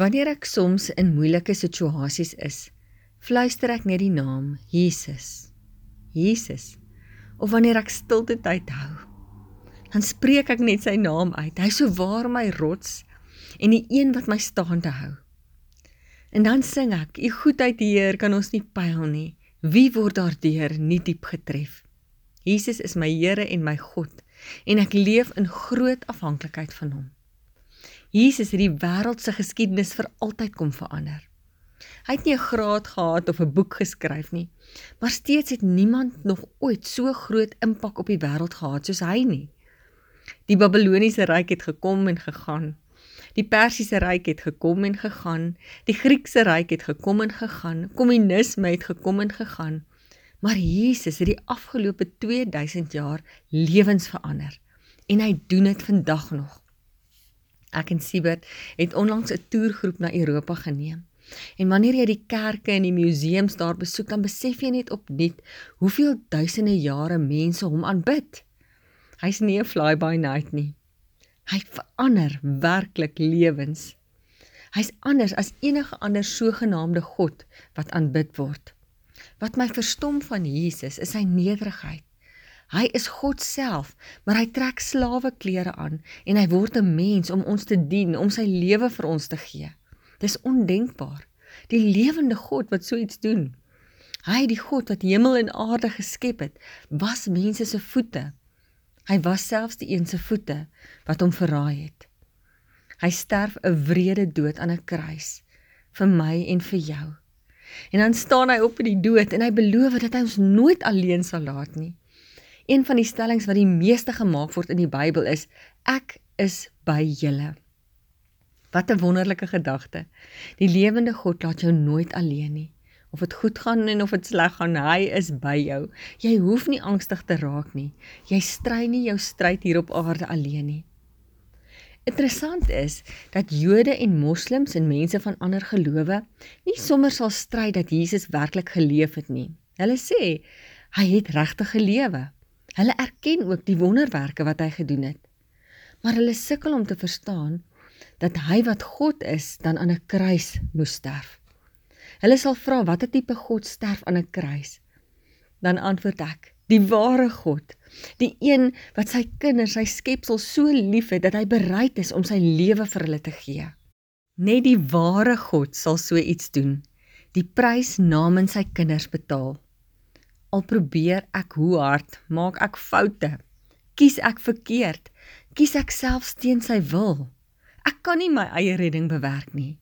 Wanneer ek soms in moeilike situasies is, fluister ek net die naam Jesus. Jesus. Of wanneer ek stilte tyd hou, dan spreek ek net sy naam uit. Hy is so waar my rots en die een wat my staande hou. En dan sing ek: "U goedheid, Heer, kan ons nie pyl nie. Wie word daardeur nie diep getref?" Jesus is my Here en my God en ek leef in groot afhanklikheid van hom. Jesus het die wêreld se geskiedenis vir altyd kom verander. Hy het nie 'n graad gehad of 'n boek geskryf nie, maar steeds het niemand nog ooit so groot impak op die wêreld gehad soos hy nie. Die Babiloniese ryk het gekom en gegaan. Die Persiese ryk het gekom en gegaan. Die Griekse ryk het gekom en gegaan. Kommunisme het gekom en gegaan. Maar Jesus het die afgelope 2000 jaar lewens verander en hy doen dit vandag nog. Ek en Siebert het onlangs 'n toergroep na Europa geneem. En wanneer jy die kerke en die museums daar besoek, dan besef jy net opnuut hoeveel duisende jare mense hom aanbid. Hy's nie 'n fly by night nie. Hy verander werklik lewens. Hy's anders as enige ander sogenaamde god wat aanbid word. Wat my verstom van Jesus is sy nederigheid. Hy is God self, maar hy trek slawe klere aan en hy word 'n mens om ons te dien, om sy lewe vir ons te gee. Dis ondenkbaar. Die lewende God wat so iets doen. Hy, die God wat hemel en aarde geskep het, was mense se voete. Hy was selfs die een se voete wat hom verraai het. Hy sterf 'n wrede dood aan 'n kruis vir my en vir jou. En dan staan hy op in die dood en hy beloof dat hy ons nooit alleen sal laat nie. Een van die stellings wat die meeste gemaak word in die Bybel is ek is by julle. Wat 'n wonderlike gedagte. Die lewende God laat jou nooit alleen nie. Of dit goed gaan en of dit sleg gaan, hy is by jou. Jy hoef nie angstig te raak nie. Jy stry nie jou stryd hier op aarde alleen nie. Interessant is dat Jode en Moslems en mense van ander gelowe nie sommer sal stry dat Jesus werklik geleef het nie. Hulle sê hy het regtig gelewe. Hulle erken ook die wonderwerke wat hy gedoen het. Maar hulle sukkel om te verstaan dat hy wat God is dan aan 'n kruis moes sterf. Hulle sal vra watter tipe God sterf aan 'n kruis? Dan antwoord ek: die ware God, die een wat sy kinders, sy skepsel so liefhet dat hy bereid is om sy lewe vir hulle te gee. Net die ware God sal so iets doen, die prys namens sy kinders betaal. Al probeer ek hoe hard, maak ek foute, kies ek verkeerd, kies ek selfs teen sy wil. Ek kan nie my eie redding bewerk nie.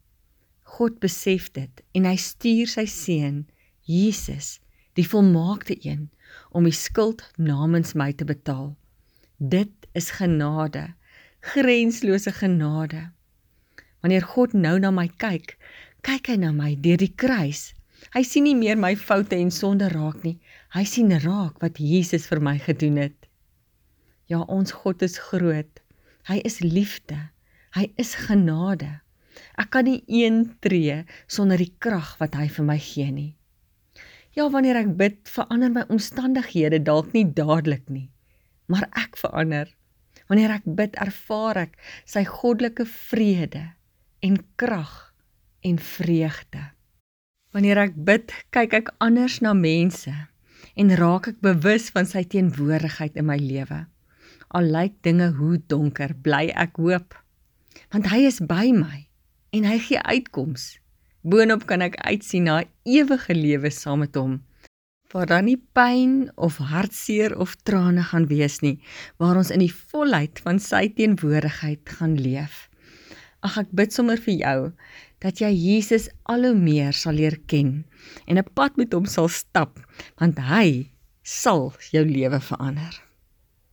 God besef dit en hy stuur sy seun Jesus, die volmaakte een, om die skuld namens my te betaal. Dit is genade, grenslose genade. Wanneer God nou na my kyk, kyk hy na my deur die kruis. Hy sien nie meer my foute en sonde raak nie. Hy sien raak wat Jesus vir my gedoen het. Ja, ons God is groot. Hy is liefde. Hy is genade. Ek kan nie een tree sonder die krag wat hy vir my gee nie. Ja, wanneer ek bid, verander my omstandighede dalk nie dadelik nie, maar ek verander. Wanneer ek bid, ervaar ek sy goddelike vrede en krag en vreugde. Wanneer ek bid, kyk ek anders na mense en raak ek bewus van sy teenwoordigheid in my lewe. Al lyk dinge hoe donker, bly ek hoop, want hy is by my en hy gee uitkomste. Boonop kan ek uitsien na ewige lewe saam met hom. Waar daar nie pyn of hartseer of trane gaan wees nie, waar ons in die volheid van sy teenwoordigheid gaan leef. Ag ek bid sommer vir jou dat jy Jesus al hoe meer sal leer ken en 'n pad met hom sal stap, want hy sal jou lewe verander.